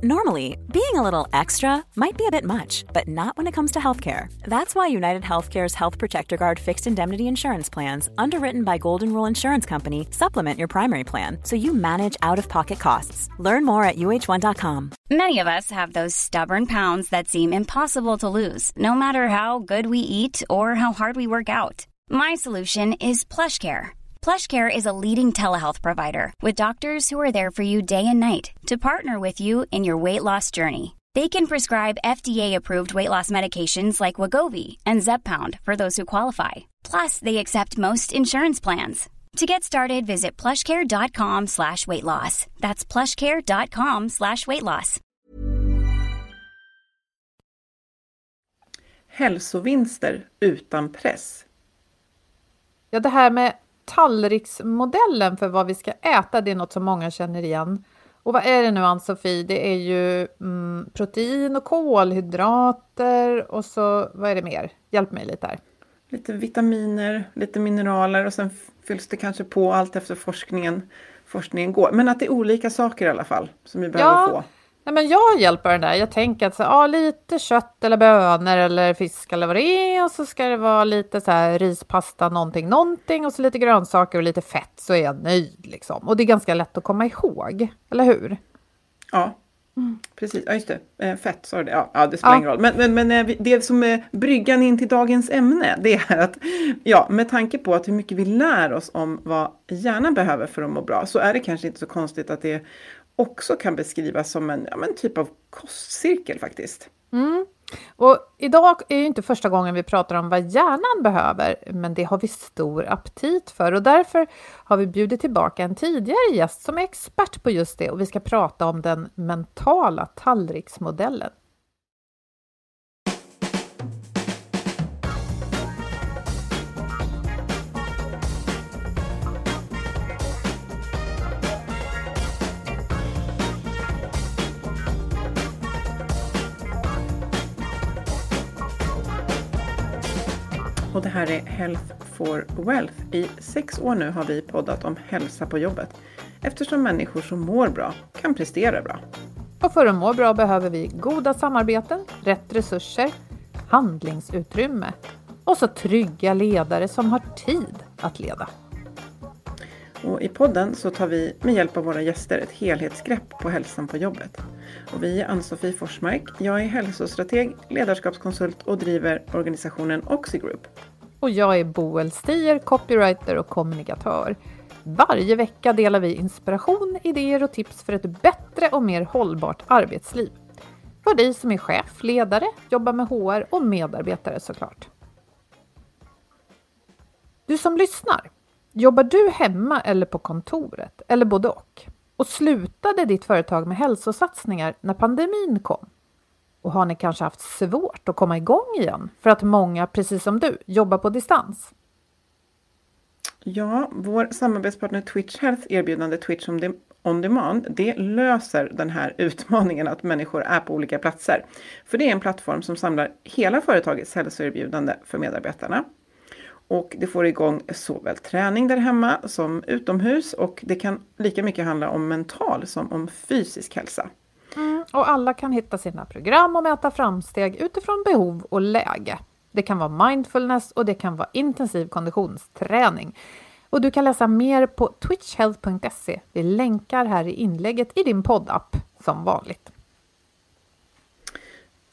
Normally, being a little extra might be a bit much, but not when it comes to healthcare. That's why United Healthcare's Health Protector Guard fixed indemnity insurance plans, underwritten by Golden Rule Insurance Company, supplement your primary plan so you manage out of pocket costs. Learn more at uh1.com. Many of us have those stubborn pounds that seem impossible to lose, no matter how good we eat or how hard we work out. My solution is PlushCare. PlushCare is a leading telehealth provider with doctors who are there for you day and night to partner with you in your weight loss journey. They can prescribe FDA-approved weight loss medications like Wagovi and Zepbound for those who qualify. Plus, they accept most insurance plans. To get started, visit plushcare.com slash weight loss. That's plushcare.com slash weight loss. Hälsovinster utan press. Ja, det här med tallriksmodellen för vad vi ska äta, det är något som många känner igen. Och vad är det nu Ann-Sofie? Det är ju mm, protein och kolhydrater och så vad är det mer? Hjälp mig lite här. Lite vitaminer, lite mineraler och sen fylls det kanske på allt efter forskningen, forskningen går. Men att det är olika saker i alla fall som vi behöver ja, få. Nej, men jag hjälper den där. Jag tänker att så, ja, lite kött eller bönor eller fisk eller vad det är och så ska det vara lite så här rispasta någonting, någonting och så lite grönsaker och lite fett så är jag nöjd liksom. Och det är ganska lätt att komma ihåg, eller hur? Ja, mm. precis. Ja, just det. Eh, fett, sa du det? Ja, ja, det spelar ja. ingen roll. Men, men, men eh, det som är bryggan in till dagens ämne, det är att ja, med tanke på att hur mycket vi lär oss om vad hjärnan behöver för att må bra, så är det kanske inte så konstigt att det också kan beskrivas som en, ja, en typ av kostcirkel faktiskt. Mm. Och idag är ju inte första gången vi pratar om vad hjärnan behöver, men det har vi stor aptit för och därför har vi bjudit tillbaka en tidigare gäst som är expert på just det och vi ska prata om den mentala tallriksmodellen. Och det här är Health for Wealth. I sex år nu har vi poddat om hälsa på jobbet eftersom människor som mår bra kan prestera bra. Och för att må bra behöver vi goda samarbeten, rätt resurser, handlingsutrymme och så trygga ledare som har tid att leda. Och I podden så tar vi med hjälp av våra gäster ett helhetsgrepp på hälsan på jobbet. Och vi är Ann-Sofie Forsmark. Jag är hälsostrateg, ledarskapskonsult och driver organisationen Oxigroup. Och jag är Boel Stier, copywriter och kommunikatör. Varje vecka delar vi inspiration, idéer och tips för ett bättre och mer hållbart arbetsliv. För dig som är chef, ledare, jobbar med HR och medarbetare såklart. Du som lyssnar, Jobbar du hemma eller på kontoret eller både och? Och slutade ditt företag med hälsosatsningar när pandemin kom? Och har ni kanske haft svårt att komma igång igen för att många, precis som du, jobbar på distans? Ja, vår samarbetspartner Twitch Health erbjudande Twitch on demand, det löser den här utmaningen att människor är på olika platser. För det är en plattform som samlar hela företagets hälsoerbjudande för medarbetarna och det får igång såväl träning där hemma som utomhus och det kan lika mycket handla om mental som om fysisk hälsa. Mm, och alla kan hitta sina program och mäta framsteg utifrån behov och läge. Det kan vara mindfulness och det kan vara intensiv konditionsträning. Och du kan läsa mer på twitchhealth.se. Vi länkar här i inlägget i din poddapp som vanligt.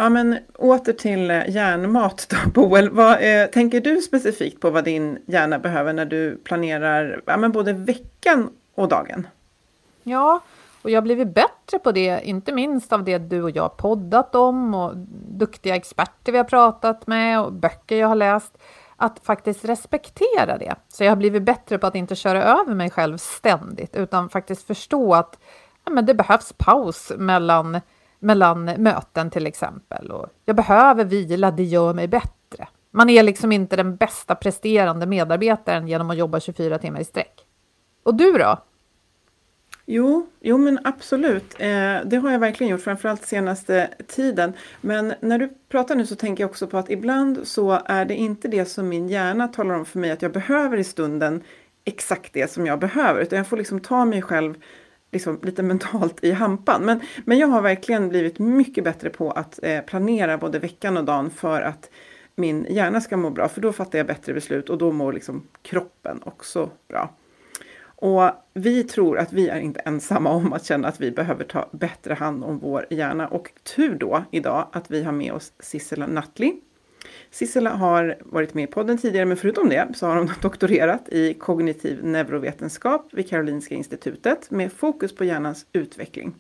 Ja, men åter till eh, hjärnmat då, Boel. Vad, eh, tänker du specifikt på vad din hjärna behöver när du planerar ja, men både veckan och dagen? Ja, och jag har blivit bättre på det, inte minst av det du och jag har poddat om och duktiga experter vi har pratat med och böcker jag har läst. Att faktiskt respektera det. Så jag har blivit bättre på att inte köra över mig själv ständigt, utan faktiskt förstå att ja, men det behövs paus mellan, mellan möten till exempel. Och jag behöver vila, det gör mig bättre. Man är liksom inte den bästa presterande medarbetaren genom att jobba 24 timmar i sträck. Och du då? Jo, jo men absolut. Eh, det har jag verkligen gjort, framförallt senaste tiden. Men när du pratar nu så tänker jag också på att ibland så är det inte det som min hjärna talar om för mig att jag behöver i stunden exakt det som jag behöver, utan jag får liksom ta mig själv liksom lite mentalt i hampan. Men, men jag har verkligen blivit mycket bättre på att eh, planera både veckan och dagen för att min hjärna ska må bra, för då fattar jag bättre beslut och då mår liksom kroppen också bra. Och vi tror att vi är inte ensamma om att känna att vi behöver ta bättre hand om vår hjärna. Och tur då idag att vi har med oss Sissela Nattli. Sissela har varit med i podden tidigare, men förutom det så har hon doktorerat i kognitiv neurovetenskap vid Karolinska institutet med fokus på hjärnans utveckling.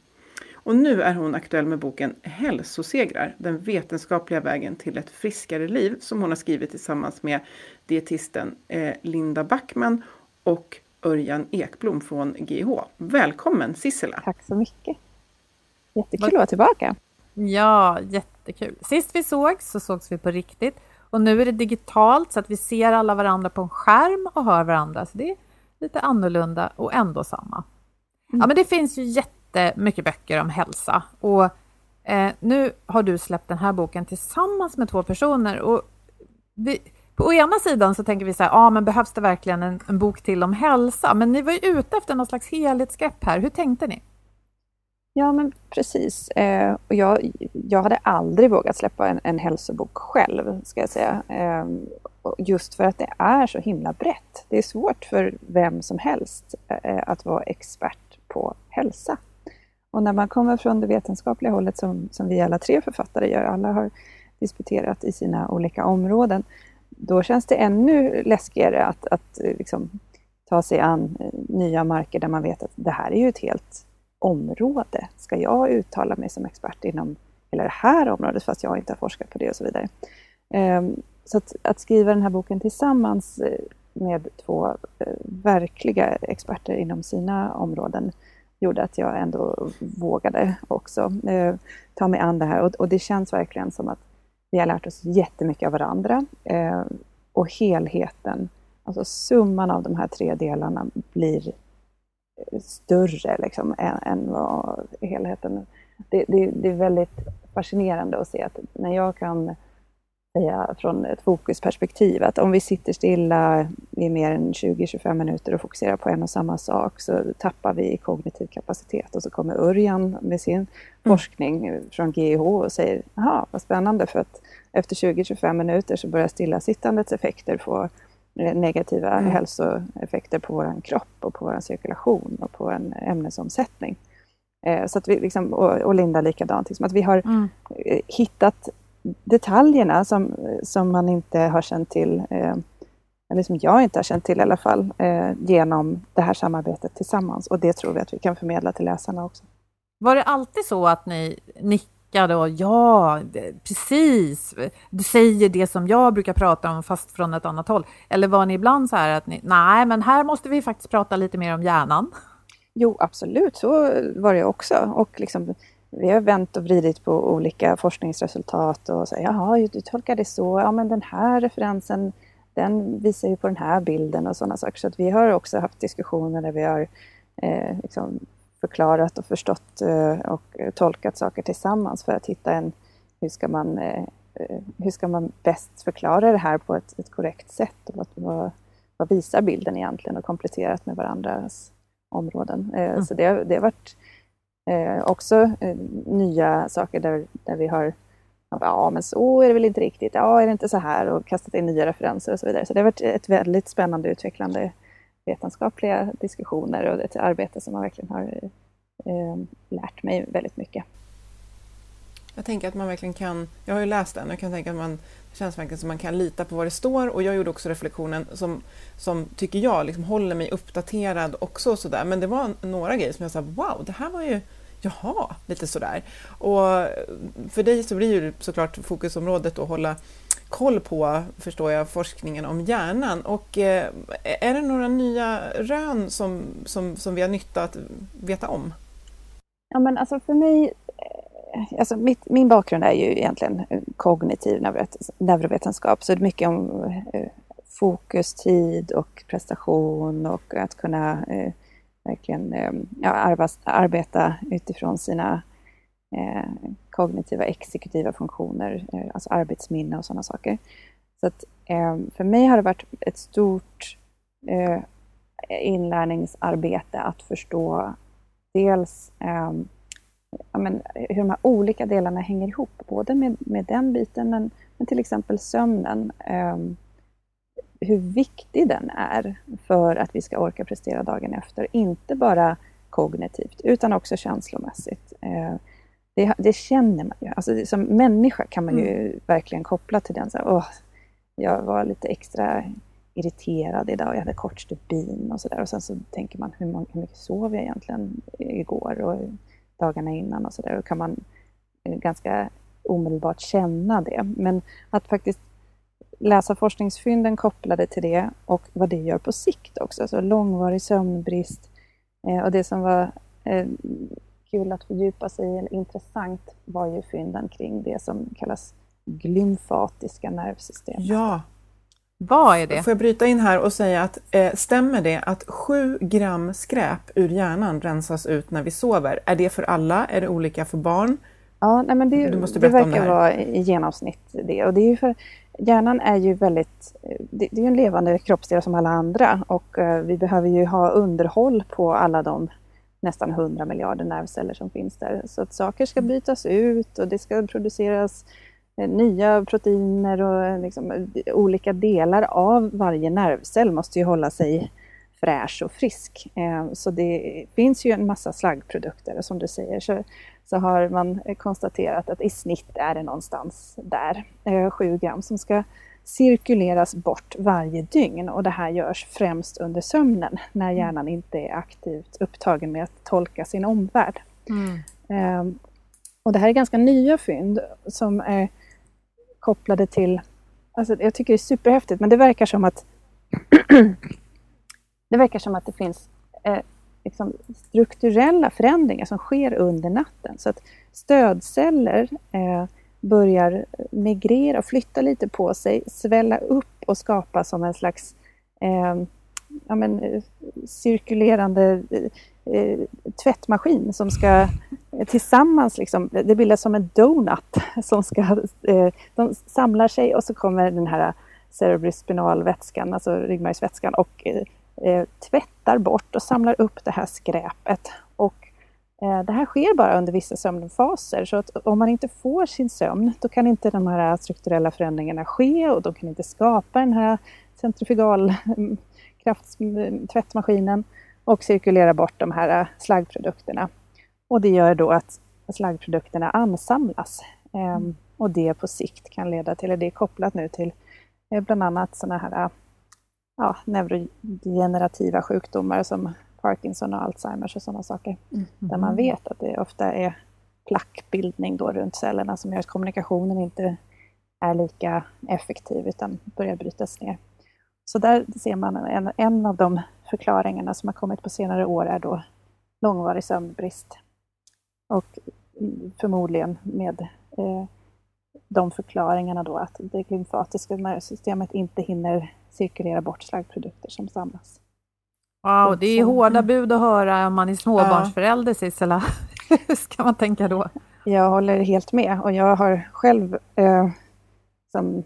Och nu är hon aktuell med boken Hälsosegrar, den vetenskapliga vägen till ett friskare liv som hon har skrivit tillsammans med dietisten eh, Linda Backman och Örjan Ekblom från GH. Välkommen Sissela! Tack så mycket! Jättekul att vara tillbaka! Ja, jättekul! Sist vi sågs så sågs vi på riktigt och nu är det digitalt så att vi ser alla varandra på en skärm och hör varandra. Så det är lite annorlunda och ändå samma. Mm. Ja, men det finns ju jättemycket böcker om hälsa och eh, nu har du släppt den här boken tillsammans med två personer och vi, på ena sidan så tänker vi så här, ja men behövs det verkligen en, en bok till om hälsa? Men ni var ju ute efter något slags helhetsgrepp här. Hur tänkte ni? Ja, men precis. Eh, och jag, jag hade aldrig vågat släppa en, en hälsobok själv, ska jag säga. Eh, just för att det är så himla brett. Det är svårt för vem som helst eh, att vara expert på hälsa. Och när man kommer från det vetenskapliga hållet, som, som vi alla tre författare gör, alla har disputerat i sina olika områden, då känns det ännu läskigare att, att eh, liksom, ta sig an eh, nya marker där man vet att det här är ju ett helt område. Ska jag uttala mig som expert inom hela det här området fast jag inte har forskat på det och så vidare. Ehm, så att, att skriva den här boken tillsammans eh, med två eh, verkliga experter inom sina områden gjorde att jag ändå vågade också eh, ta mig an det här och, och det känns verkligen som att vi har lärt oss jättemycket av varandra eh, och helheten, alltså summan av de här tre delarna blir större liksom, än, än vad helheten... Det, det, det är väldigt fascinerande att se att när jag kan säga från ett fokusperspektiv att om vi sitter stilla i mer än 20-25 minuter och fokuserar på en och samma sak så tappar vi kognitiv kapacitet och så kommer Örjan med sin mm. forskning från GIH och säger jaha, vad spännande för att efter 20-25 minuter så börjar stillasittandets effekter få negativa mm. hälsoeffekter på vår kropp och på vår cirkulation och på en ämnesomsättning. Eh, så att vi liksom, och, Linda likadant, liksom att vi har mm. Eh, hittat detaljerna som, som man inte har känt till, eller som jag inte har känt till i alla fall, genom det här samarbetet tillsammans. Och det tror vi att vi kan förmedla till läsarna också. Var det alltid så att ni nickade och ja, precis, du säger det som jag brukar prata om fast från ett annat håll? Eller var ni ibland så här att ni, nej men här måste vi faktiskt prata lite mer om hjärnan? Jo, absolut, så var det också. Och liksom, vi har vänt och vridit på olika forskningsresultat och säger, jaha, du tolkar det så, ja men den här referensen, den visar ju på den här bilden och sådana saker. Så att vi har också haft diskussioner där vi har eh, liksom förklarat och förstått eh, och tolkat saker tillsammans för att hitta en, hur ska man, eh, hur ska man bäst förklara det här på ett, ett korrekt sätt? Och vad, vad visar bilden egentligen och kompletterat med varandras områden. Mm. Så det, det har varit också nya saker där, där vi har Ja, men så är det väl inte riktigt. Ja, är det inte så här? Och kastat in nya referenser och så vidare. Så det har varit ett väldigt spännande utvecklande vetenskapliga diskussioner och ett arbete som man verkligen har eh, lärt mig väldigt mycket. Jag tänker att man verkligen kan, jag har ju läst den, jag kan tänka att man, det känns verkligen som man kan lita på vad det står och jag gjorde också reflektionen som, som tycker jag liksom håller mig uppdaterad också och sådär. Men det var några grejer som jag sa, wow, det här var ju Jaha, lite sådär. Och för dig så blir ju såklart fokusområdet att hålla koll på, förstår jag, forskningen om hjärnan. Och eh, är det några nya rön som, som, som vi har nytta att veta om? Ja, men alltså för mig, eh, alltså mitt, min bakgrund är ju egentligen eh, kognitiv neurovetenskap, så det är mycket om eh, fokus, tid och prestation och att kunna eh, verkligen eh, ja, ja, arbeta utifrån sina eh, kognitiva exekutiva funktioner, eh, alltså arbetsminne och sådana saker. Så att, eh, för mig har det varit ett stort eh, inlärningsarbete att förstå dels eh, ja, men, hur de här olika delarna hänger ihop, både med, med den biten, men, men till exempel sömnen. Eh, hur viktig den är för att vi ska orka prestera dagen efter. Inte bara kognitivt, utan också känslomässigt. Eh, det, det känner man ju. Alltså, som människa kan man ju mm. verkligen koppla till den. Så här, åh, jag var lite extra irriterad idag, jag hade kort stubin och sådär. Och sen så tänker man, hur, hur mycket sov jag egentligen igår och dagarna innan och sådär. Då kan man eh, ganska omedelbart känna det. Men att faktiskt läsa forskningsfynden kopplade till det och vad det gör på sikt också. Så långvarig sömnbrist. Eh, och det som var eh, kul att fördjupa sig i, eller intressant, var ju fynden kring det som kallas glymfatiska nervsystem. Ja. Vad är det? Får jag bryta in här och säga att eh, stämmer det att 7 gram skräp ur hjärnan rensas ut när vi sover? Är det för alla? Är det olika för barn? Ja, nej, men det, det verkar det vara i genomsnitt det. Och det är ju för, hjärnan är ju väldigt, det, det är en levande kroppsdel som alla andra och uh, vi behöver ju ha underhåll på alla de nästan 100 miljarder nervceller som finns där. Så att saker ska bytas ut och det ska produceras eh, nya proteiner och eh, liksom, olika delar av varje nervcell måste ju hålla sig fräsch och frisk. Så det finns ju en massa slaggprodukter som du säger så så har man konstaterat att i snitt är det någonstans där, 7 eh, gram, som ska cirkuleras bort varje dygn och det här görs främst under sömnen när mm. hjärnan inte är aktivt upptagen med att tolka sin omvärld. Mm. Ehm, och det här är ganska nya fynd som är kopplade till, alltså jag tycker det är superhäftigt, men det verkar som att det verkar som att det finns eh, liksom strukturella förändringar som sker under natten. Så att stödceller eh, börjar migrera, flytta lite på sig, svälla upp och skapa som en slags eh, ja, men, cirkulerande eh, eh tvättmaskin som ska eh, tillsammans, liksom, det bildas som en donut som ska, eh, de samlar sig och så kommer den här eh, cerebrospinalvätskan, alltså ryggmärgsvätskan och eh, tvättar bort och samlar upp det här skräpet. Och eh, det här sker bara under vissa sömnfaser, så att om man inte får sin sömn, då kan inte de här strukturella förändringarna ske och de kan inte skapa den här centrifugalkraftstvättmaskinen mm, mm, och cirkulera bort de här eh, slaggprodukterna. Och det gör då att slaggprodukterna ansamlas. Mm. Och det på sikt kan leda till, det är kopplat nu till eh, bland annat sådana här eh, ja, neurodegenerativa sjukdomar som Parkinson och Alzheimers och sådana saker. Mm. Där man vet att det ofta är plackbildning då runt cellerna som gör att kommunikationen inte är lika effektiv utan börjar brytas ner. Så där ser man en, en av de förklaringarna som har kommit på senare år är då långvarig sömnbrist. Och förmodligen med eh, de förklaringarna då att det lymfatiska nervsystemet inte hinner cirkulera bort slaggprodukter som samlas. Wow, det är hårda bud att höra om man är småbarnsförälder, Sissela. Hur ska man tänka då? Jag håller helt med och jag har själv eh, som,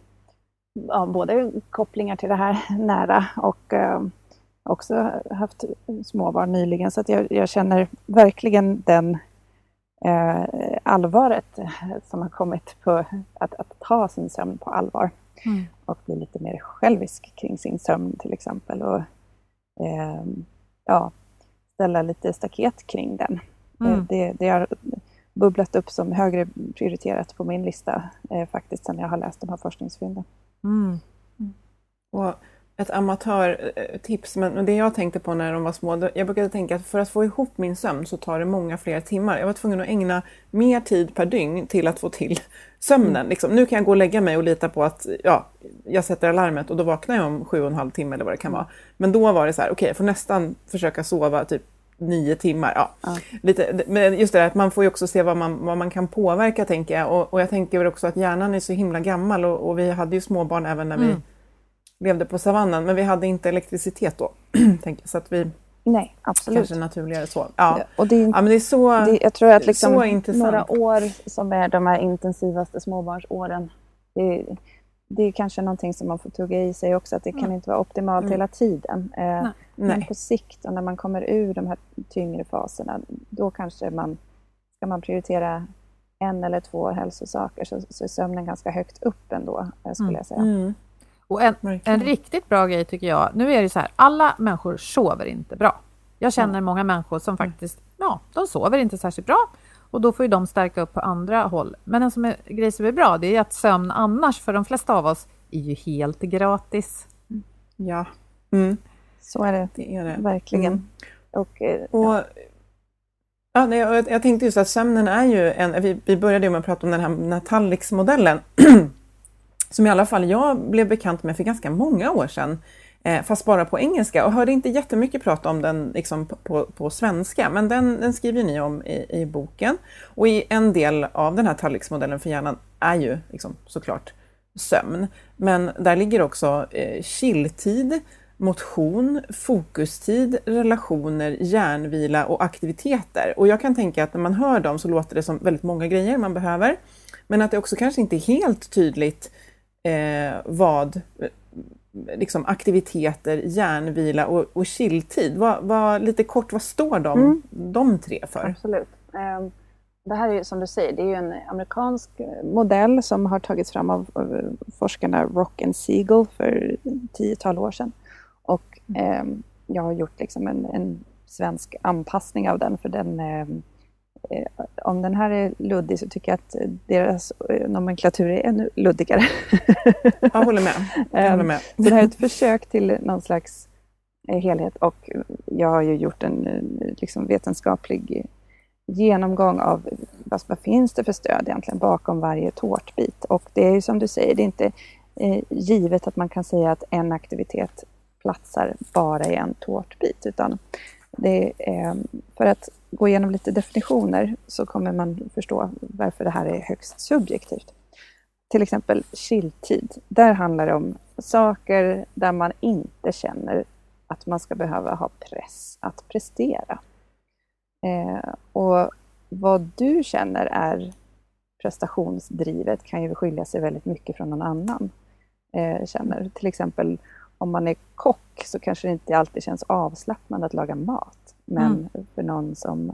ja, både kopplingar till det här nära och eh, också haft småbarn nyligen så att jag, jag känner verkligen den eh, allvaret som har kommit på att, att ta sin sömn på allvar. Mm. Och bli lite mer självisk kring sin sömn till exempel. Och eh, ja, ställa lite staket kring den. Mm. Det, det har bubblat upp som högre prioriterat på min lista eh, faktiskt sen jag har läst de här forskningsfynden. Mm. Och ett amatörtips, men det jag tänkte på när de var små, jag brukade tänka att för att få ihop min sömn så tar det många fler timmar. Jag var tvungen att ägna mer tid per dygn till att få till sömnen. Mm. Liksom, nu kan jag gå och lägga mig och lita på att ja, jag sätter alarmet och då vaknar jag om sju och en halv timme eller vad det kan vara. Men då var det så här, okej okay, jag får nästan försöka sova typ nio timmar. Ja. ja. Lite, men just det där att man får ju också se vad man, vad man kan påverka tänker jag. Och, och jag tänker också att hjärnan är så himla gammal och, och vi hade ju småbarn även när mm. Levde på savannen, men vi hade inte elektricitet då. så att vi Nej, absolut. Kanske naturligare så. Ja. Och det, är, ja, men det är så det, Jag tror att liksom några år som är de här intensivaste småbarnsåren, det, det är kanske någonting som man får tugga i sig också, att det mm. kan inte vara optimalt mm. hela tiden. Eh, Nej. Men på sikt, och när man kommer ur de här tyngre faserna, då kanske man, ska man prioritera en eller två hälsosaker så, så är sömnen ganska högt upp ändå, eh, skulle mm. jag säga. Mm. Och en, en riktigt bra grej tycker jag, nu är det så här, alla människor sover inte bra. Jag känner mm. många människor som faktiskt, ja, de sover inte särskilt bra och då får ju de stärka upp på andra håll. Men en som är, grej som är bra, det är att sömn annars för de flesta av oss är ju helt gratis. Ja. Mm. Så är det, det, är det. verkligen. Mm. Och, eh, och, ja. Ja, nej, jag, jag tänkte just att sömnen är ju en, vi, vi började med att prata om den här Natallix-modellen som i alla fall jag blev bekant med för ganska många år sedan, eh, fast bara på engelska och hörde inte jättemycket prat om den liksom på, på svenska, men den, den skriver ni om i, i, boken. Och i en del av den här tallriksmodellen för hjärnan är ju liksom, såklart sömn, men där ligger också eh, chilltid, motion, fokustid, relationer, hjärnvila och aktiviteter. Och jag kan tänka att när man hör dem så låter det som väldigt många grejer man behöver, men att det också kanske inte är helt tydligt eh, vad eh, liksom aktiviteter, hjärnvila och, och chilltid. Vad, vad, lite kort, vad står de, mm. de tre för? Absolut. Um, det här är som du säger, det är en amerikansk modell som har tagits fram av, av forskarna Rock and Siegel för tiotal år sedan. Och um, jag har gjort liksom en, en, svensk anpassning av den för den um, Eh, om den här är luddig så tycker jag att deras eh, nomenklatur är ännu luddigare. Jag håller med. Jag håller med. Så det här är ett försök till någon slags eh, helhet och jag har ju gjort en liksom, vetenskaplig genomgång av vad, vad finns det för stöd egentligen bakom varje tårtbit. Och det är ju som du säger, det är inte eh, givet att man kan säga att en aktivitet platsar bara i en tårtbit, utan det är, eh, för att gå igenom lite definitioner så kommer man förstå varför det här är högst subjektivt. Till exempel chilltid. Där handlar det om saker där man inte känner att man ska behöva ha press att prestera. Eh, och vad du känner är prestationsdrivet kan ju skilja sig väldigt mycket från någon annan eh, känner. Till exempel om man är kock så kanske det inte alltid känns avslappnande att laga mat. Men mm. för någon som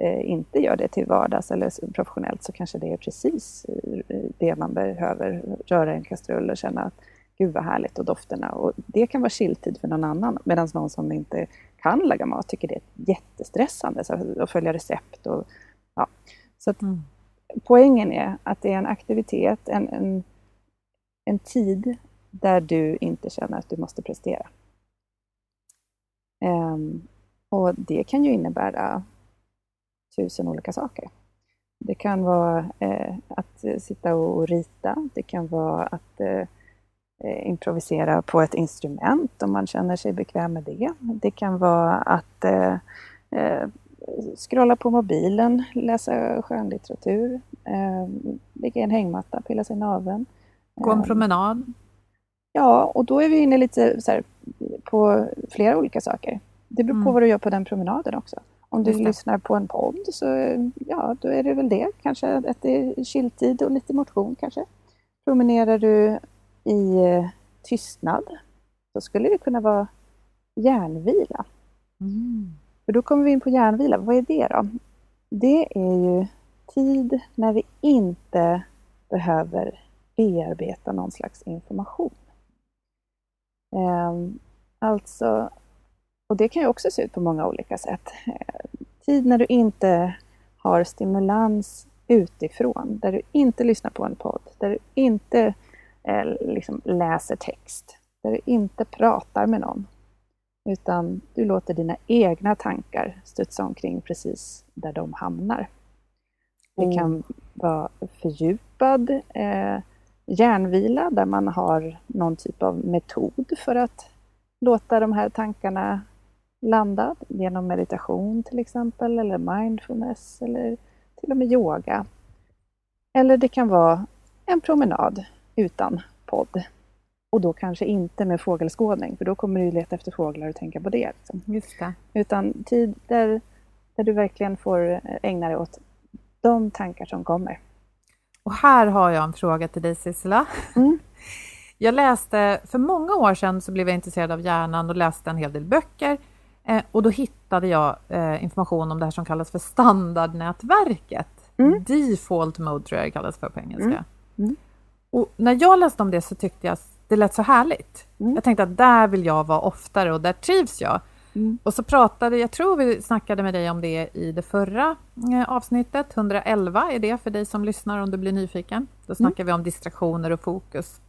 eh, inte gör det till vardags eller professionellt så kanske det är precis eh, det man behöver. Röra en kastrull och känna att gud vad härligt och dofterna. Och det kan vara chilltid för någon annan. Medan någon som inte kan laga mat tycker det är jättestressande så att följa recept. Och, ja. Så att, mm. Poängen är att det är en aktivitet, en, en, en tid där du inte känner att du måste prestera. Um, och det kan ju innebära tusen olika saker. Det kan vara eh, att sitta och rita, det kan vara att eh, improvisera på ett instrument om man känner sig bekväm med det. Det kan vara att eh, eh scrolla på mobilen, läsa skönlitteratur, eh, ligga i en hängmatta, pilla sig i naveln. Gå en promenad? Ja, och då är vi inne lite här, på flera olika saker. Det beror på mm. vad du gör på den promenaden också. Om du lyssnar på en podd så ja, då är det väl det. Kanske att det är chilltid och lite motion kanske. Promenerar du i eh, tystnad, då skulle det kunna vara hjärnvila. Mm. För då kommer vi in på hjärnvila. Vad är det då? Det är ju tid när vi inte behöver bearbeta någon slags information. Um, alltså och det kan ju också se ut på många olika sätt. Tid när du inte har stimulans utifrån, där du inte lyssnar på en podd, där du inte eh, liksom läser text, där du inte pratar med någon, utan du låter dina egna tankar studsa omkring precis där de hamnar. Det mm. kan vara fördjupad eh, hjärnvila där man har någon typ av metod för att låta de här tankarna landa genom meditation till exempel, eller mindfulness eller till och med yoga. Eller det kan vara en promenad utan podd. Och då kanske inte med fågelskådning, för då kommer du leta efter fåglar och tänka på det. Liksom. Just det. Utan tid där, där du verkligen får ägna dig åt de tankar som kommer. Och här har jag en fråga till dig Sissela. Mm. Jag läste, för många år sedan så blev jag intresserad av hjärnan och läste en hel del böcker. Eh, och då hittade jag eh, information om det här som kallas för standardnätverket. Mm. Default mode tror jag det kallas för på engelska. Mm. mm. Och när jag läste om det så tyckte jag det lät så härligt. Mm. Jag tänkte att där vill jag vara oftare och där trivs jag. Mm. Och så pratade, jag tror vi snackade med dig om det i det förra eh, avsnittet, 111 är det för dig som lyssnar om du blir nyfiken. Då snackar mm. vi om distraktioner och fokus.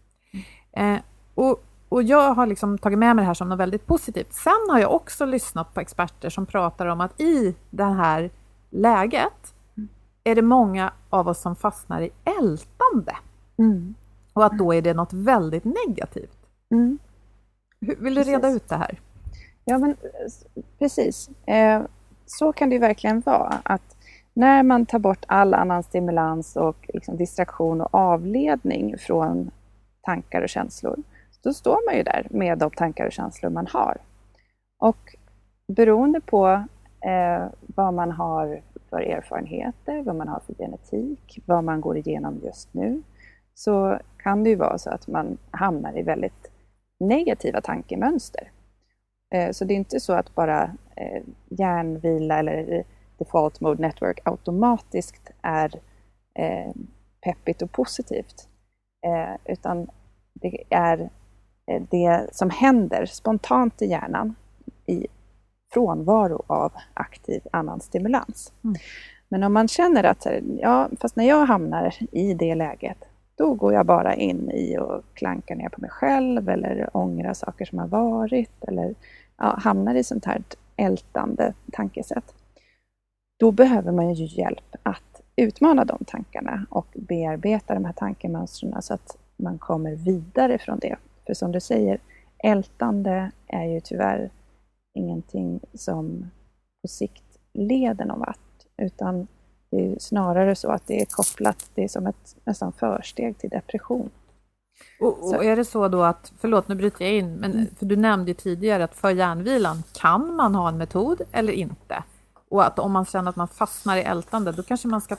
Eh, och, och jag har liksom tagit med mig det här som något väldigt positivt. Sen har jag också lyssnat på experter som pratar om att i det här läget mm. är det många av oss som fastnar i ältande. Mm. Och att då är det något väldigt negativt. Mm. Vill du reda ut det här? Ja, men precis. Eh, så kan det ju verkligen vara. Att när man tar bort all annan stimulans och liksom distraktion och avledning från tankar och känslor, då står man ju där med de tankar och känslor man har. Och beroende på eh, vad man har för erfarenheter, vad man har för genetik, vad man går igenom just nu, så kan det ju vara så att man hamnar i väldigt negativa tankemönster. Eh, så det är inte så att bara eh, hjärnvila eller default mode network automatiskt är eh, peppigt och positivt. Utan det är det som händer spontant i hjärnan i frånvaro av aktiv annan stimulans. Mm. Men om man känner att, ja, fast när jag hamnar i det läget, då går jag bara in i och klankar ner på mig själv eller ångrar saker som har varit eller ja, hamnar i sånt här ältande tankesätt. Då behöver man ju hjälp att utmana de tankarna och bearbeta de här tankemönstren så att man kommer vidare från det. För som du säger, ältande är ju tyvärr ingenting som på sikt leder någon vart, utan det är snarare så att det är kopplat, det är som ett nästan försteg till depression. Och, och, är det så då att, förlåt nu bryter jag in, men mm. för du nämnde ju tidigare att för hjärnvilan kan man ha en metod eller inte? Och att om man känner att man fastnar i ältande, då kanske man ska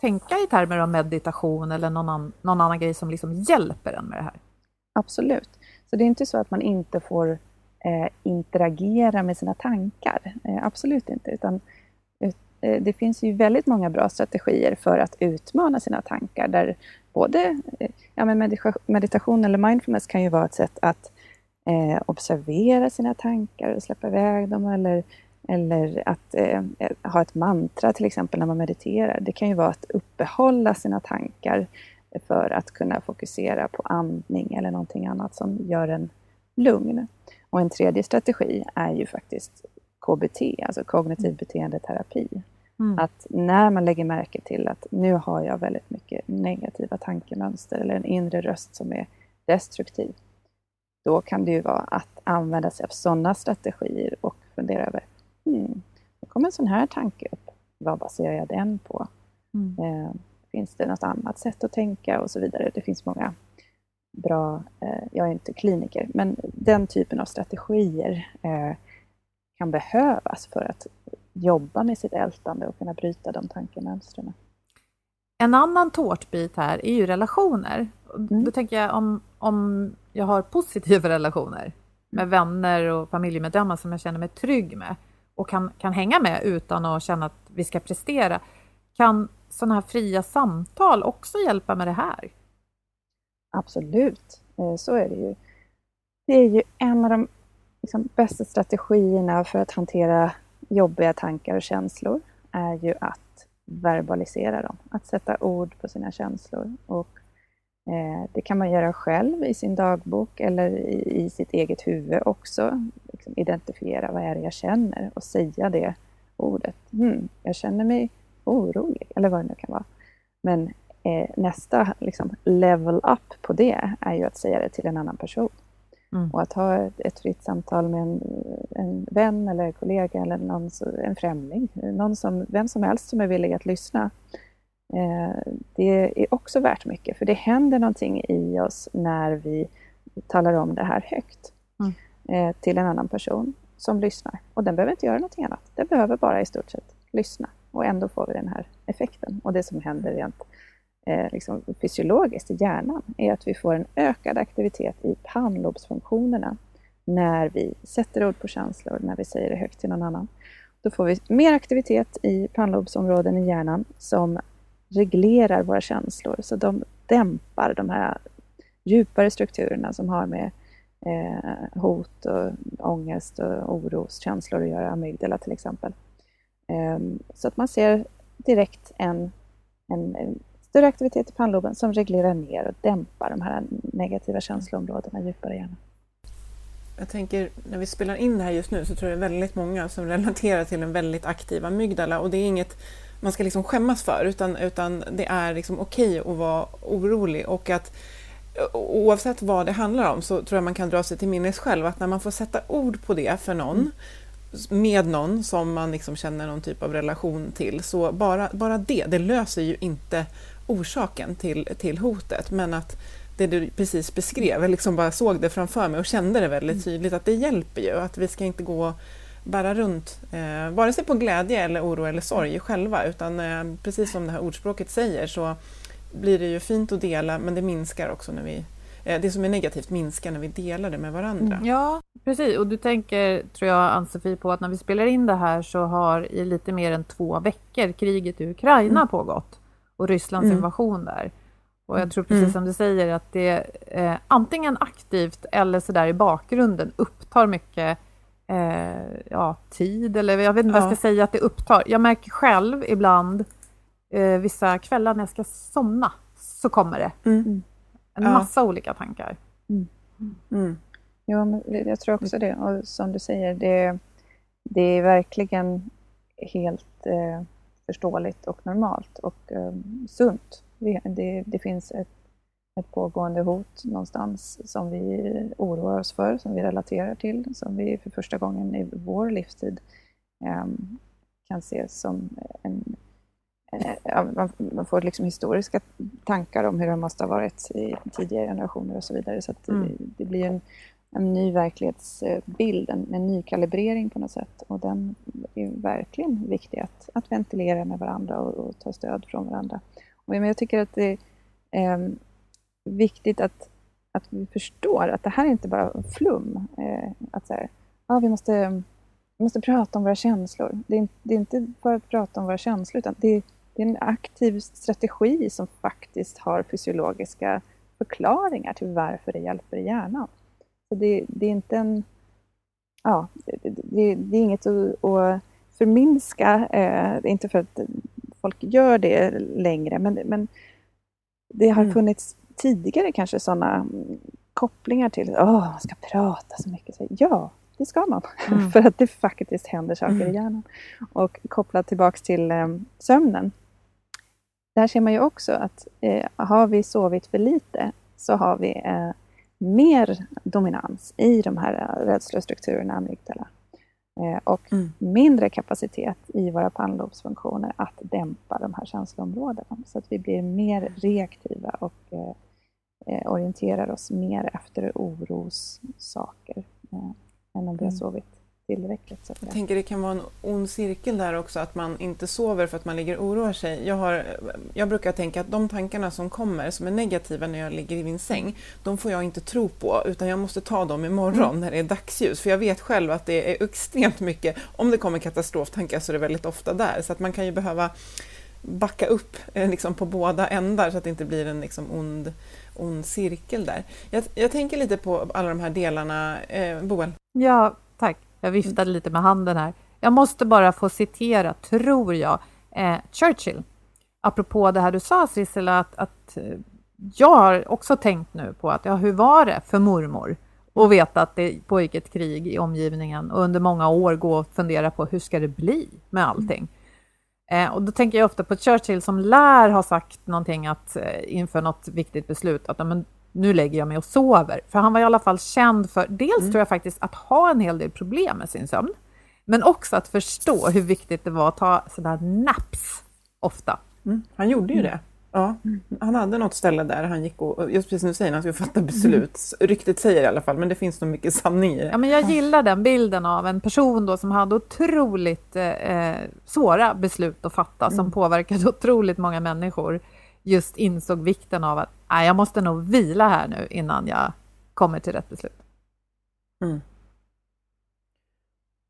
tänka i termer av meditation eller någon, an, någon annan grej som liksom hjälper en med det här? Absolut. Så det är inte så att man inte får eh, interagera med sina tankar. Eh, absolut inte. Utan Eh, det finns ju väldigt många bra strategier för att utmana sina tankar. Där både eh, ja, men meditation eller mindfulness kan ju vara ett sätt att eh, observera sina tankar och släppa iväg dem. Eller, eller att eh, eh, ha ett mantra till exempel när man mediterar. Det kan ju vara att uppehålla sina tankar för att kunna fokusera på andning eller någonting annat som gör en lugn. Och en tredje strategi är ju faktiskt KBT, alltså kognitiv beteendeterapi. Mm. Att när man lägger märke till att nu har jag väldigt mycket negativa tankemönster eller en inre röst som är destruktiv, då kan det ju vara att använda sig av sådana strategier och fundera över, hmm, nu kommer en sån här tanke upp, vad baserar jag den på? Mm. Eh, finns det något annat sätt att tänka och så vidare? Det finns många bra, eh, jag är inte kliniker, men den typen av strategier eh, kan behövas för att jobba med sitt ältande och kunna bryta de tankemönstren. En annan tårtbit här är ju relationer. Mm. Då tänker jag om, om jag har positiva relationer med vänner och familjemedlemmar som jag känner mig trygg med och kan, kan hänga med utan att känna att vi ska prestera. Kan sådana här fria samtal också hjälpa med det här? Absolut, eh, så är det ju. Det är ju en av de liksom, bästa strategierna för att hantera jobbiga tankar och känslor är ju att verbalisera dem, att sätta ord på sina känslor. Och eh, det kan man göra själv i sin dagbok eller i, i sitt eget huvud också. Liksom identifiera vad är det jag känner och säga det ordet. Hmm, jag känner mig orolig, eller vad det nu kan vara. Men eh, nästa liksom, level up på det är ju att säga det till en annan person. Mm. Och att ha ett, ett fritt samtal med en, en vän eller kollega eller någon, en främling, någon som, vem som helst som är villig att lyssna. Eh, det är också värt mycket, för det händer någonting i oss när vi talar om det här högt mm. eh, till en annan person som lyssnar. Och den behöver inte göra någonting annat. Den behöver bara i stort sett lyssna. Och ändå får vi den här effekten. Och det som händer rent Eh, liksom fysiologiskt i hjärnan är att vi får en ökad aktivitet i pannlobsfunktionerna när vi sätter ord på känslor, när vi säger det högt till någon annan. Då får vi mer aktivitet i pannlobsområden i hjärnan som reglerar våra känslor, så de dämpar de här djupare strukturerna som har med eh, hot, och ångest och oroskänslor att göra, amygdala till exempel. Eh, så att man ser direkt en, en större aktivitet i pannloben som reglerar ner och dämpar de här negativa känsloområdena djupare i hjärnan. Jag tänker, när vi spelar in det här just nu så tror jag det är väldigt många som relaterar till en väldigt aktiv amygdala och det är inget man ska liksom skämmas för utan, utan det är liksom okej att vara orolig och att oavsett vad det handlar om så tror jag man kan dra sig till minnes själv att när man får sätta ord på det för någon mm med någon som man liksom känner någon typ av relation till, så bara, bara det, det löser ju inte orsaken till, till hotet, men att det du precis beskrev, jag liksom bara såg det framför mig och kände det väldigt mm. tydligt, att det hjälper ju, att vi ska inte gå bära runt, eh, vare sig på glädje eller oro eller sorg själva, utan eh, precis som det här ordspråket säger så blir det ju fint att dela, men det minskar också när vi Eh, det som är negativt minskar när vi delar det med varandra. Mm. Ja, precis. Och du tänker, tror jag, Ann-Sofie, på att när vi spelar in det här så har i lite mer än två veckor kriget i Ukraina mm. pågått och Rysslands mm. invasion där. Och jag tror precis mm. som du säger att det eh, antingen aktivt eller sådär i bakgrunden upptar mycket eh, ja, tid eller jag vet inte ja. vad jag ska säga att det upptar. Jag märker själv ibland eh, vissa kvällar när jag ska somna så kommer det. Mm. En ja. massa olika tankar. Mm. Mm. Ja, men jag tror också det. Och som du säger, det, det är verkligen helt eh, förståeligt och normalt och eh, sunt. Det, det finns ett, ett pågående hot någonstans som vi oroar oss för, som vi relaterar till, som vi för första gången i vår livstid eh, kan se som en Eh, man får liksom historiska tankar om hur det måste ha varit i tidigare generationer och så vidare. Så mm. det, det, blir en, en ny verklighetsbild, en, en ny kalibrering på något sätt. Och den är verkligen viktig att, att ventilera med varandra och, och ta stöd från varandra. Och jag tycker att det är eh, viktigt att, att vi förstår att det här är inte bara flum. Eh, att så här, ah, vi måste vi måste prata om våra känslor. Det är, det är, inte bara att prata om våra känslor, utan det är det är en aktiv strategi som faktiskt har fysiologiska förklaringar till varför det hjälper i hjärnan. Så det, det är inte en... Ja, det, det, är inget att, att förminska, eh, inte för att folk gör det längre, men, men det har mm. funnits tidigare kanske sådana kopplingar till att oh, man ska prata så mycket. Så, ja, det ska man. Mm. för att det faktiskt händer saker mm. i hjärnan. Och kopplat tillbaks till eh, sömnen där ser man ju också att eh, har vi sovit för lite så har vi eh, mer dominans i de här eh, rädslostrukturerna, amygdala. Eh, och mm. mindre kapacitet i våra pannlobsfunktioner att dämpa de här känsloområdena. Så att vi blir mer reaktiva och eh, orienterar oss mer efter orossaker än om vi har mm. sovit tillräckligt. Så jag tänker det kan vara en ond cirkel där också, att man inte sover för att man ligger och oroar sig. Jag, har, jag brukar tänka att de tankarna som kommer, som är negativa när jag ligger i min säng, de får jag inte tro på, utan jag måste ta dem imorgon mm. när det är dagsljus. För jag vet själv att det är extremt mycket, om det kommer katastroftankar så är det väldigt ofta där, så att man kan ju behöva backa upp eh, liksom, på båda ändar så att det inte blir en liksom, ond, ond cirkel där. Jag, jag tänker lite på alla de här delarna. Eh, Boel? Ja, tack. Jag viftade lite med handen här. Jag måste bara få citera, tror jag, eh, Churchill. Apropå det här du sa Sissela, att, att eh, jag har också tänkt nu på att ja, hur var det för mormor? Och veta att det pågick ett krig i omgivningen och under många år gå och fundera på hur ska det bli med allting? Eh, och då tänker jag ofta på Churchill som lär ha sagt någonting att eh, inför något viktigt beslut att men, nu lägger jag mig och sover. För han var i alla fall känd för, dels mm. tror jag faktiskt att ha en hel del problem med sin sömn, men också att förstå hur viktigt det var att ta sådär naps ofta. Mm. Han gjorde ju mm. det. Ja, han hade något ställe där han gick och, just precis du säger, han skulle fatta beslut. Ryktet säger i alla fall, men det finns nog mycket sanning i det. Ja, men jag gillar den bilden av en person då som hade otroligt eh, svåra beslut att fatta, mm. som påverkade otroligt många människor. Just insåg vikten av att nej, jag måste nog vila här nu innan jag kommer till rätt beslut. Mm.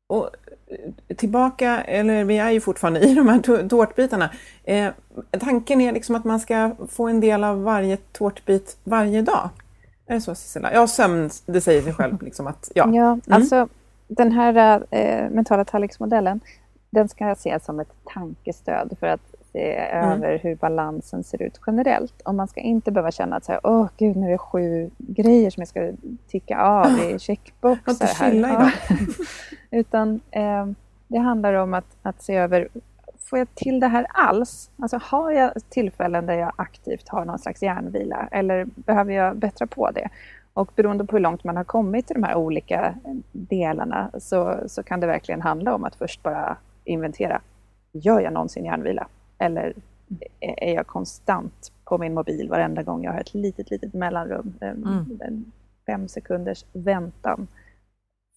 Och eh, tillbaka, eller vi är ju fortfarande i de här tårtbitarna. Eh, tanken är liksom att man ska få en del av varje tårtbit varje dag. Är det så Cecilia? Ja, sömn, det säger sig själv. Liksom att, ja, ja mm. alltså den här eh, mentala tallriksmodellen, den ska jag se som ett tankestöd för att se mm. över hur balansen ser ut generellt. Och man ska inte behöva känna att så här, åh gud, nu är det sju grejer som jag ska ticka av i checkboxar här. Ja. Utan eh, det handlar om att, att se över, får jag till det här alls? Alltså har jag tillfällen där jag aktivt har någon slags hjärnvila eller behöver jag bättra på det? Och beroende på hur långt man har kommit i de här olika delarna så, så kan det verkligen handla om att först bara inventera. Gör jag någonsin hjärnvila? Eller är jag konstant på min mobil varenda gång jag har ett litet, litet mellanrum? Mm. Fem sekunders väntan.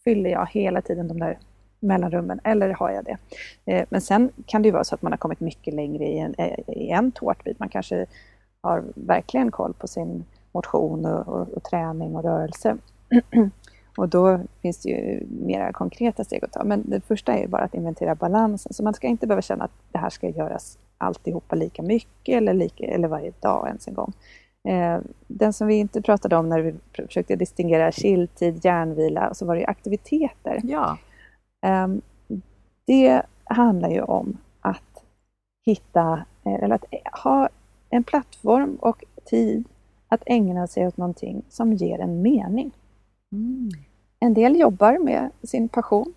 Fyller jag hela tiden de där mellanrummen eller har jag det? Eh, men sen kan det ju vara så att man har kommit mycket längre i en, eh, i en tårtbit. Man kanske har verkligen koll på sin motion och, och, och träning och rörelse. Och då finns det ju mera konkreta steg att ta. Men det första är bara att inventera balansen. Så man ska inte behöva känna att det här ska göras alltihopa lika mycket eller, lika, eller varje dag ens en gång. Eh, den som vi inte pratade om när vi försökte distingera chilltid, hjärnvila, så var det aktiviteter. Ja. Eh, det handlar ju om att hitta, eh, eller att ha en plattform och tid att ägna sig åt någonting som ger en mening. Mm. En del jobbar med sin passion.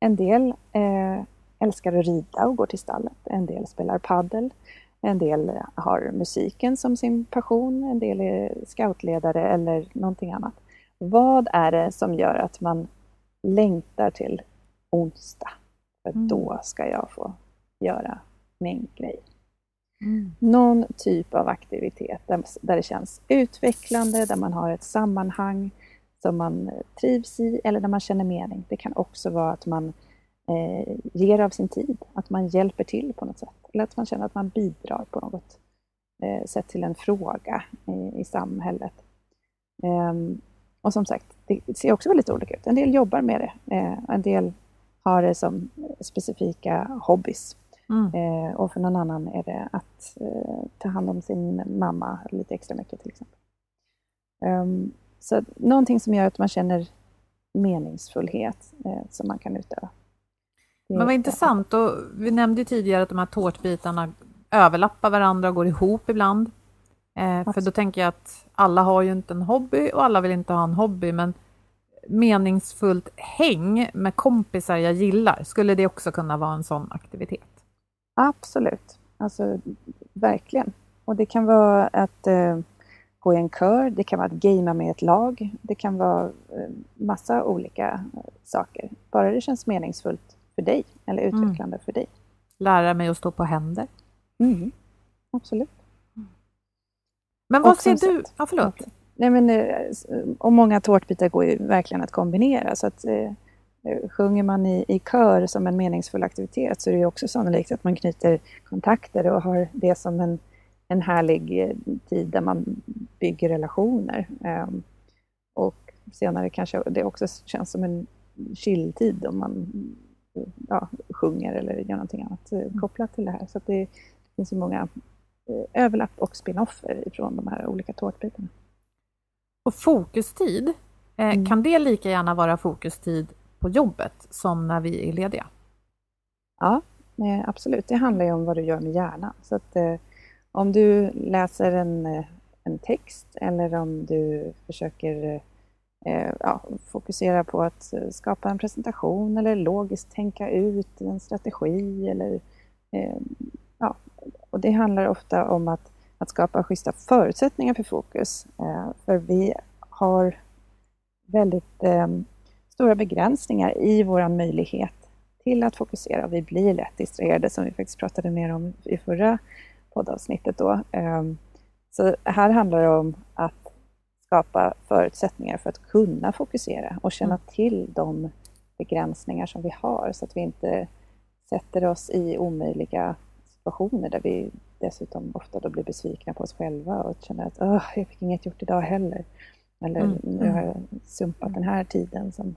En del eh, älskar att rida och går till stallet. En del spelar paddel. En del har musiken som sin passion. En del är scoutledare eller någonting annat. Vad är det som gör att man längtar till onsdag? För mm. då ska jag få göra min grej. Mm. Någon typ av aktivitet där, det känns utvecklande, där man har ett sammanhang, som man trivs i eller där man känner mening. Det kan också vara att man eh, ger av sin tid, att man hjälper till på något sätt. Eller att man känner att man bidrar på något eh, sätt till en fråga i, i samhället. Eh, och som sagt, det ser också väldigt olika ut. En del jobbar med det, eh, en del har det som specifika hobbys. Mm. Eh, och för någon annan är det att eh, ta hand om sin mamma lite extra mycket till exempel. Um, så någonting som gör att man känner meningsfullhet eh, som man kan utöva. Men vad intressant, och vi nämnde tidigare att de här tårtbitarna överlappar varandra och går ihop ibland. Eh, för då tänker jag att alla har ju inte en hobby och alla vill inte ha en hobby, men meningsfullt häng med kompisar jag gillar, skulle det också kunna vara en sån aktivitet? Absolut, alltså verkligen. Och det kan vara att eh, gå i en kör, det kan vara att gamea med ett lag, det kan vara eh, massa olika eh, saker. Bara det känns meningsfullt dig eller mm. utvecklande mm. för dig. Lära mig att stå på händer. Mm. Absolut. Men vad ser du? Ja, förlåt. Nej, men, eh, och många tårtbitar går ju verkligen att kombinera. Så att, eh, sjunger man i, i kör som en meningsfull aktivitet så är det också sannolikt att man knyter kontakter och har det som en en härlig eh, tid där man bygger relationer. Ehm, och senare kanske det också känns som en chilltid om man ja, sjunger eller gör någonting annat eh, mm. kopplat till det här. Så det, finns ju många eh, överlapp och spin-offer ifrån de här olika tårtbitarna. Och fokustid, mm. kan det lika gärna vara fokustid på jobbet som när vi är lediga? Ja, eh, absolut. Det handlar ju om vad du gör med hjärnan. Så att, eh, om du läser en, eh, en text eller om du försöker eh, Eh, ja, fokusera på att eh, skapa en presentation eller logiskt tänka ut en strategi. Eller, eh, ja, och det handlar ofta om att, att skapa schyssta förutsättningar för fokus. Eh, för vi har väldigt stora begränsningar i vår möjlighet till att fokusera. Vi blir lätt distraherade som vi faktiskt pratade mer om i förra poddavsnittet. Då. Så här handlar det om att skapa förutsättningar för att kunna fokusera och känna mm. till de begränsningar som vi har så att vi inte sätter oss i omöjliga situationer där vi dessutom ofta då blir besvikna på oss själva och känner att Åh, jag fick inget gjort idag heller. Eller mm. nu har jag sumpat den här tiden som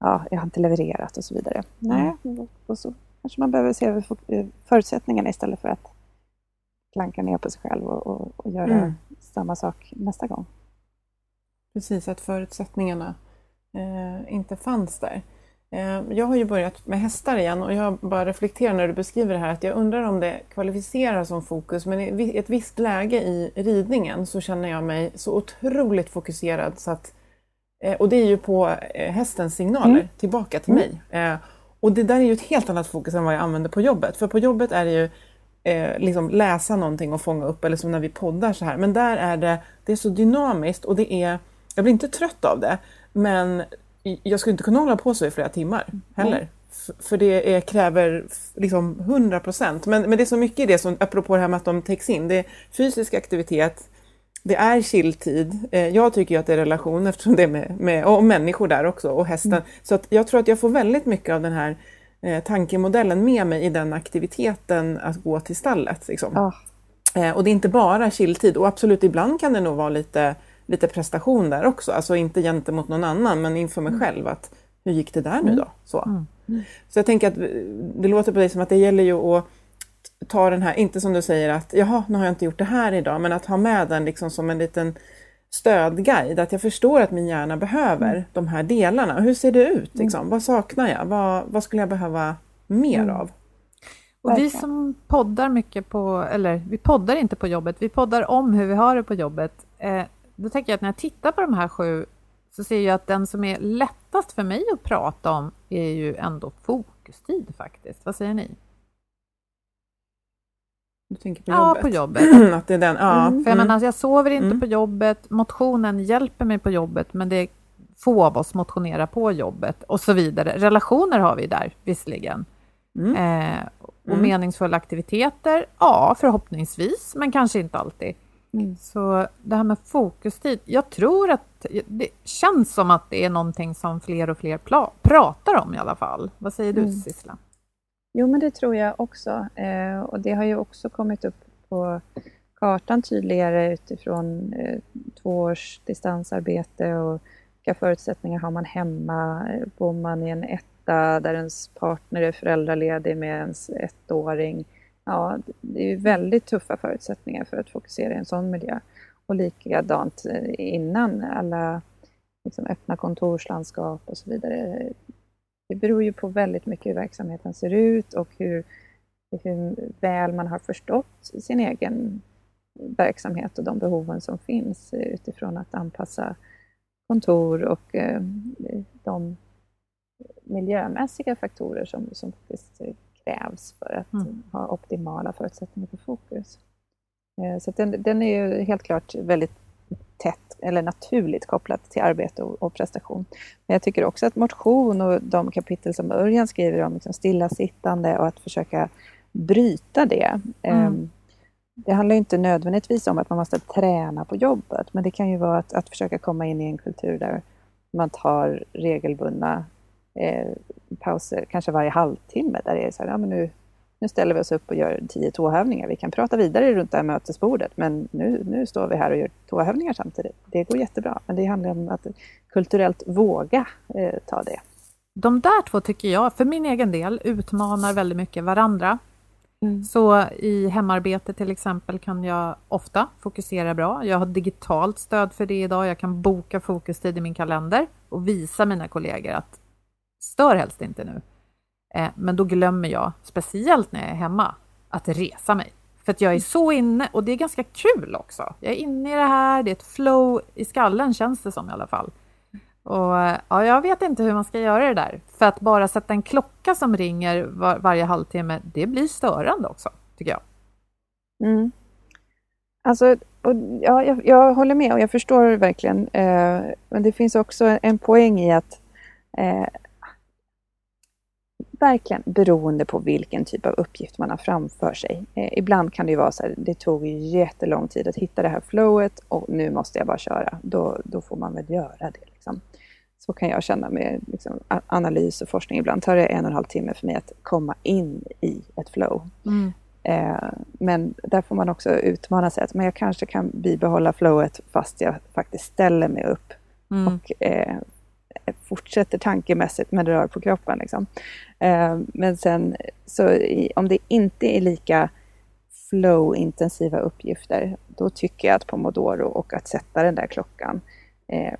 ja, jag har inte levererat och så vidare. Mm. Nej, och så kanske man behöver se över förutsättningarna istället för att klanka ner på sig själv och, och, och göra mm. samma sak nästa gång. Precis, att förutsättningarna eh, inte fanns där. Eh, jag har ju börjat med hästar igen och jag bara reflekterar när du beskriver det här att jag undrar om det kvalificerar som fokus men i ett visst läge i ridningen så känner jag mig så otroligt fokuserad så att eh, och det är ju på eh, hästens signaler mm. tillbaka till mm. mig. Eh, och det där är ju ett helt annat fokus än vad jag använder på jobbet. För på jobbet är det ju liksom läsa någonting och fånga upp, eller som när vi poddar så här. Men där är det, det är så dynamiskt och det är, jag blir inte trött av det, men jag skulle inte kunna hålla på så i flera timmar heller. Mm. För det är, kräver liksom 100 procent. Men, men det är så mycket i det, som, apropå det här med att de täcks in. Det är fysisk aktivitet, det är chilltid. Eh, jag tycker ju att det är relation eftersom det är med, med och människor där också och hästen. Mm. Så att jag tror att jag får väldigt mycket av den här eh, tankemodellen med mig i den aktiviteten att gå till stallet. Liksom. Oh. Eh, och det är inte bara chilltid och absolut ibland kan det nog vara lite, lite prestation där också. Alltså inte gentemot någon annan men inför mig mm. själv. att Hur gick det där nu då? Så, mm. Mm. så jag tänker att det låter på dig som att det gäller ju att ta den här, inte som du säger att jaha, nu har jag inte gjort det här idag, men att ha med den liksom som en liten stödguide, att jag förstår att min hjärna behöver mm. de här delarna. Hur ser det ut? Mm. Liksom? Mm. Vad saknar jag? Vad, vad skulle jag behöva mer mm. av? Och vi som poddar mycket på, eller vi poddar inte på jobbet, vi poddar om hur vi har det på jobbet. Eh, då tänker jag att när jag tittar på de här sju så ser jag att den som är lättast för mig att prata om är ju ändå fokustid faktiskt. Vad säger ni? Du tänker på jobbet? Ja, på jobbet. att det är den, ja. Mm. För jag, menar, alltså, jag sover inte mm. på jobbet, motionen hjälper mig på jobbet, men det är få av oss motionerar på jobbet och så vidare. Relationer har vi där visserligen. Mm. Eh, och mm. meningsfulla aktiviteter, ja förhoppningsvis, men kanske inte alltid. Mm. Så det här med fokustid, jag tror att det känns som att det är någonting som fler och fler pratar om i alla fall. Vad säger du mm. Sissela? Jo, men det tror jag också. Eh, och det har ju också kommit upp på kartan tydligare utifrån eh, två års distansarbete och vilka förutsättningar har man hemma? Bor man i en etta där ens partner är föräldraledig med ens ettåring? Ja, det är ju väldigt tuffa förutsättningar för att fokusera i en sån miljö. Och likadant eh, innan, alla liksom, öppna kontorslandskap och så vidare. Det beror ju på väldigt mycket hur verksamheten ser ut och hur, hur väl man har förstått sin egen verksamhet och de behoven som finns utifrån att anpassa kontor och eh, de miljömässiga faktorer som, som faktiskt krävs för att mm. ha optimala förutsättningar för fokus. Eh, så den, den, är ju helt klart väldigt tätt eller naturligt kopplat till arbete och, och, prestation. Men jag tycker också att motion och de kapitel som Örjan skriver om liksom stillasittande och att försöka bryta det. Mm. Um, det handlar inte nödvändigtvis om att man måste träna på jobbet, men det kan ju vara att, att försöka komma in i en kultur där man tar regelbundna eh, pauser, kanske varje halvtimme, där det är så här, ja, men nu, nu ställer vi oss upp och gör tio tåhävningar. Vi kan prata vidare runt det här mötesbordet, men nu, nu står vi här och gör tåhävningar samtidigt. Det går jättebra, men det handlar om att kulturellt våga eh, ta det. De där två tycker jag, för min egen del, utmanar väldigt mycket varandra. Mm. Så i hemarbete till exempel kan jag ofta fokusera bra. Jag har digitalt stöd för det idag. Jag kan boka fokustid i min kalender och visa mina kollegor att stör helst inte nu. Eh, men då glömmer jag, speciellt när jag är hemma, att resa mig. För att jag är så inne och det är ganska kul också. Jag är inne i det här, det är ett flow i skallen känns det som i alla fall. Och ja, jag vet inte hur man ska göra det där. För att bara sätta en klocka som ringer var, varje halvtimme, det blir störande också, tycker jag. Mm. Alltså, och, ja, jag, jag, håller med och jag förstår verkligen. Eh, men det finns också en poäng i att eh, verkligen beroende på vilken typ av uppgift man har framför sig. Eh, ibland kan det ju vara så här, det tog jättelång tid att hitta det här flowet och nu måste jag bara köra. Då, då får man väl göra det. Liksom. Så kan jag känna med liksom, analys och forskning. Ibland tar det en och en halv timme för mig att komma in i ett flow. Mm. Eh, men där får man också utmana sig att men jag kanske kan bibehålla flowet fast jag faktiskt ställer mig upp mm. och eh, fortsätter tankemässigt men rör på kroppen. Liksom. Eh, men sen så i, om det inte är lika flow-intensiva uppgifter, då tycker jag att pomodoro och att sätta den där klockan eh,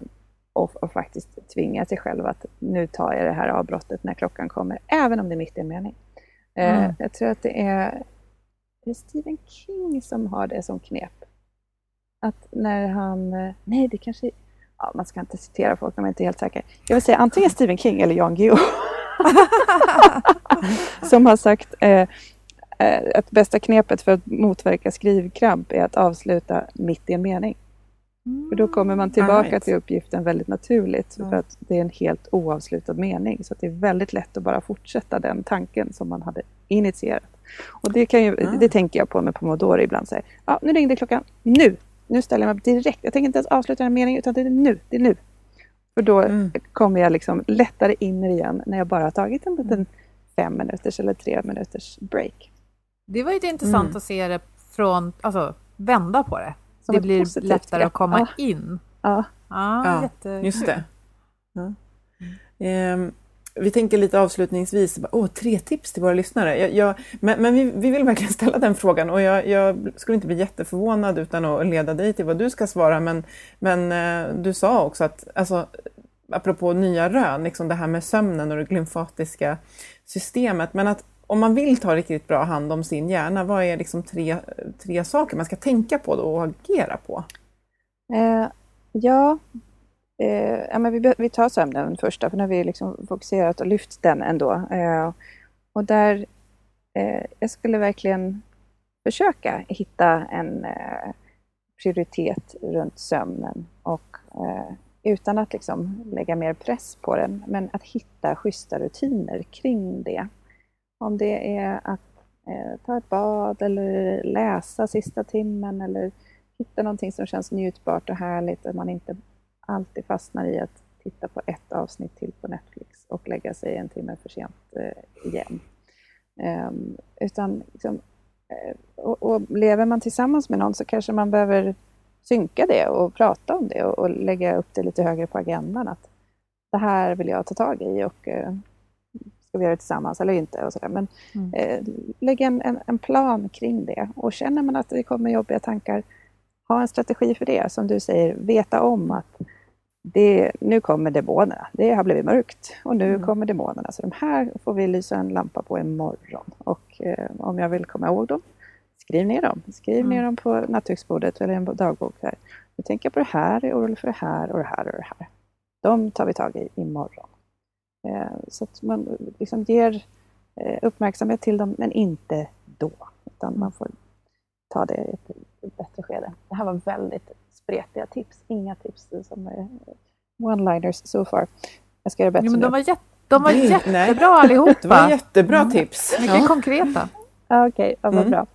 och, och, faktiskt tvinga sig själv att nu tar jag det här avbrottet när klockan kommer, även om det är mitt i en mening. Eh, mm. Jag tror att det är, det är Stephen King som har det som knep. Att när han, nej det kanske ja, man ska inte citera folk när man inte är helt säker. Jag vill säga antingen Stephen King eller Jan Guillou. som har sagt eh, eh, att bästa knepet för att motverka skrivkramp är att avsluta mitt i en mening. För då kommer man tillbaka right. till uppgiften väldigt naturligt. Ja. För att det är en helt oavslutad mening. Så det är väldigt lätt att bara fortsätta den tanken som man hade initierat. Och det, kan ju, ja. det tänker jag på med Pomodoro ibland. Så här, ja, nu ringde klockan. Nu nu ställer jag mig direkt. Jag tänker inte ens avsluta en mening utan det är nu. Det är nu. För då mm. kommer jag liksom lättare in igen när jag bara har tagit en liten fem minuters eller tre minuters break. Det var ju intressant mm. att se det från, alltså vända på det. Som det blir lättare att komma ja. in. Ja, ja, jätte... just det. Ja. Mm vi tänker lite avslutningsvis, åh, tre tips till våra lyssnare. Jag, jag, men, men vi, vi, vill verkligen ställa den frågan och jag, jag, skulle inte bli jätteförvånad utan att leda dig till vad du ska svara. Men, men eh, du sa också att, alltså, apropå nya rön, liksom det här med sömnen och det glymfatiska systemet, men att om man vill ta riktigt bra hand om sin hjärna, vad är liksom tre, tre saker man ska tänka på då och agera på? Eh, ja, Eh, ja, men vi, vi tar sömnen först, för nu har vi liksom fokuserat och lyft den ändå. Eh, och där, eh, jag skulle verkligen försöka hitta en eh, prioritet runt sömnen och eh, utan att liksom lägga mer press på den, men att hitta schyssta rutiner kring det. Om det är att eh, ta ett bad eller läsa sista timmen eller hitta någonting som känns njutbart och härligt, att man inte alltid fastnar i att titta på ett avsnitt till på Netflix och lägga sig en timme för sent eh, igen. Um, utan liksom, eh, och, och, lever man tillsammans med någon så kanske man behöver synka det och prata om det och, och lägga upp det lite högre på agendan. Att det här vill jag ta tag i och eh, ska vi göra det tillsammans eller inte? Och så där. Men mm. eh, lägg en, en, en, plan kring det och känner man att det kommer jobbiga tankar, ha en strategi för det. Som du säger, veta om att det, nu kommer demonerna. Det har blivit mörkt och nu mm. kommer demonerna. Så de här får vi lysa en lampa på imorgon. Och eh, om jag vill komma ihåg dem, skriv ner dem. Skriv mm. ner dem på nattduksbordet eller en dagbok. Här. Nu tänker jag på det här, jag är orolig för det här och det här och det här. De tar vi tag i imorgon. Eh, så att man liksom ger eh, uppmärksamhet till dem, men inte då. Utan man får ta det i ett bättre skede. Det här var väldigt spretiga tips. Inga tips som är one-liners so far. Jag ska göra bättre jo, men de var, jätte, de var jättebra nej. allihopa. Det var jättebra mm. tips. Mycket ja. konkreta. Okej, okay, ja, vad mm. bra.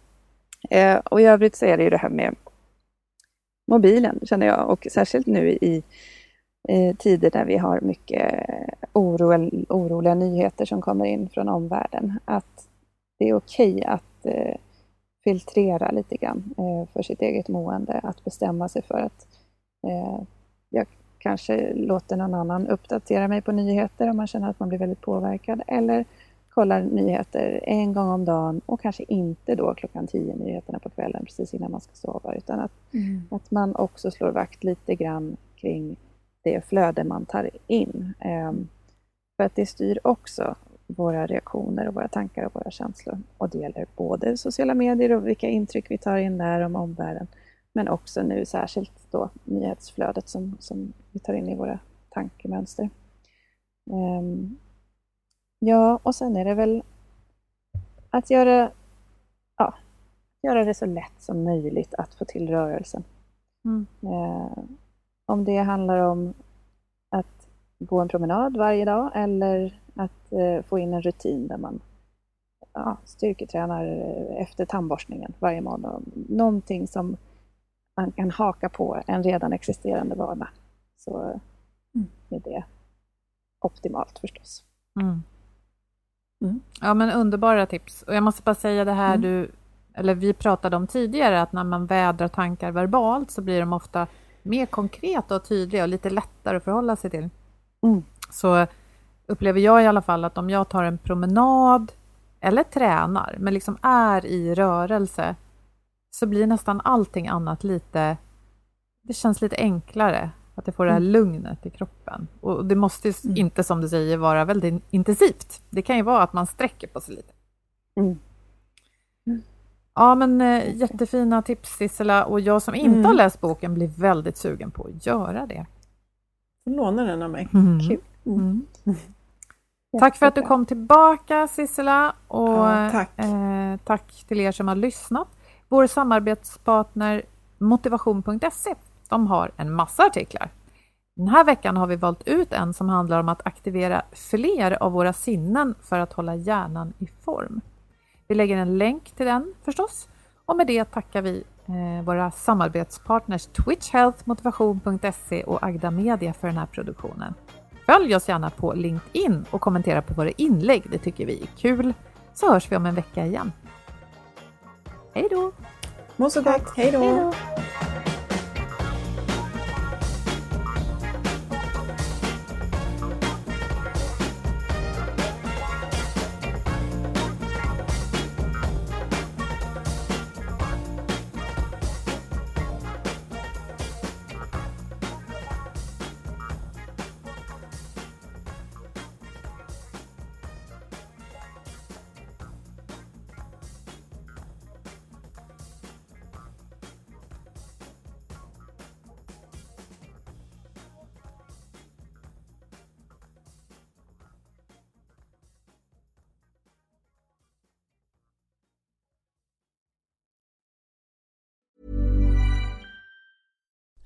Eh, och i övrigt så är det ju det här med mobilen, känner jag. Och särskilt nu i eh, tider när vi har mycket oro, oroliga nyheter som kommer in från omvärlden. Att det är okej okay att eh, filtrera lite grann eh, för sitt eget mående. Att bestämma sig för att eh, jag kanske låter någon annan uppdatera mig på nyheter om man känner att man blir väldigt påverkad. Eller kollar nyheter en gång om dagen och kanske inte då klockan tio nyheterna på kvällen precis innan man ska sova. Utan att, mm. att man också slår vakt lite grann kring det flöde man tar in. Um, för att det styr också våra reaktioner och våra tankar och våra känslor. Och det gäller både sociala medier och vilka intryck vi tar in där om omvärlden. Men också nu särskilt då nyhetsflödet som, som vi tar in i våra tankemönster. Um, ja, och sen är det väl att göra, ja, göra det så lätt som möjligt att få till rörelsen. Mm. Uh, om det handlar om att gå en promenad varje dag eller att uh, få in en rutin där man ja, styrketränar efter tandborstningen varje morgon. Någonting som man kan haka på en redan existerande vana. Så mm. är det optimalt förstås. Mm. Mm. Ja men underbara tips. Och jag måste bara säga det här mm. du, eller vi pratade om tidigare, att när man vädrar tankar verbalt så blir de ofta mer konkreta och tydliga och lite lättare att förhålla sig till. Mm. Så upplever jag i alla fall att om jag tar en promenad eller tränar, men liksom är i rörelse, så blir nästan allting annat lite... Det känns lite enklare, att jag får det här mm. lugnet i kroppen. Och det måste mm. inte, som du säger, vara väldigt intensivt. Det kan ju vara att man sträcker på sig lite. Mm. Ja, men äh, jättefina tips Sissela. Och jag som inte mm. har läst boken blir väldigt sugen på att göra det. Du lånar den av mig. Mm. Kul. Mm. Tack för att du kom tillbaka Sissela. Och ja, tack. Eh, tack till er som har lyssnat. Vår samarbetspartner motivation.se de har en massa artiklar. Den här veckan har vi valt ut en som handlar om att aktivera fler av våra sinnen för att hålla hjärnan i form. Vi lägger en länk till den förstås. Och med det tackar vi eh, våra samarbetspartners Twitch Health, motivation.se och Agda Media för den här produktionen. Följ oss gärna på LinkedIn och kommentera på våra inlägg, det tycker vi är kul. Så hörs vi om en vecka igen. Hej då! Må så gott, hej då!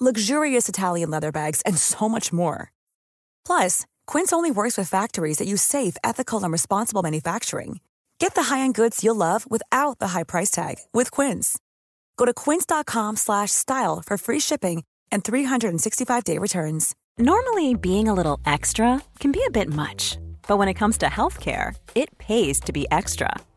luxurious Italian leather bags, and so much more. Plus, Quince only works with factories that use safe, ethical, and responsible manufacturing. Get the high-end goods you'll love without the high price tag with Quince. Go to quince.com/style for free shipping and 365-day returns. Normally, being a little extra can be a bit much, but when it comes to healthcare, it pays to be extra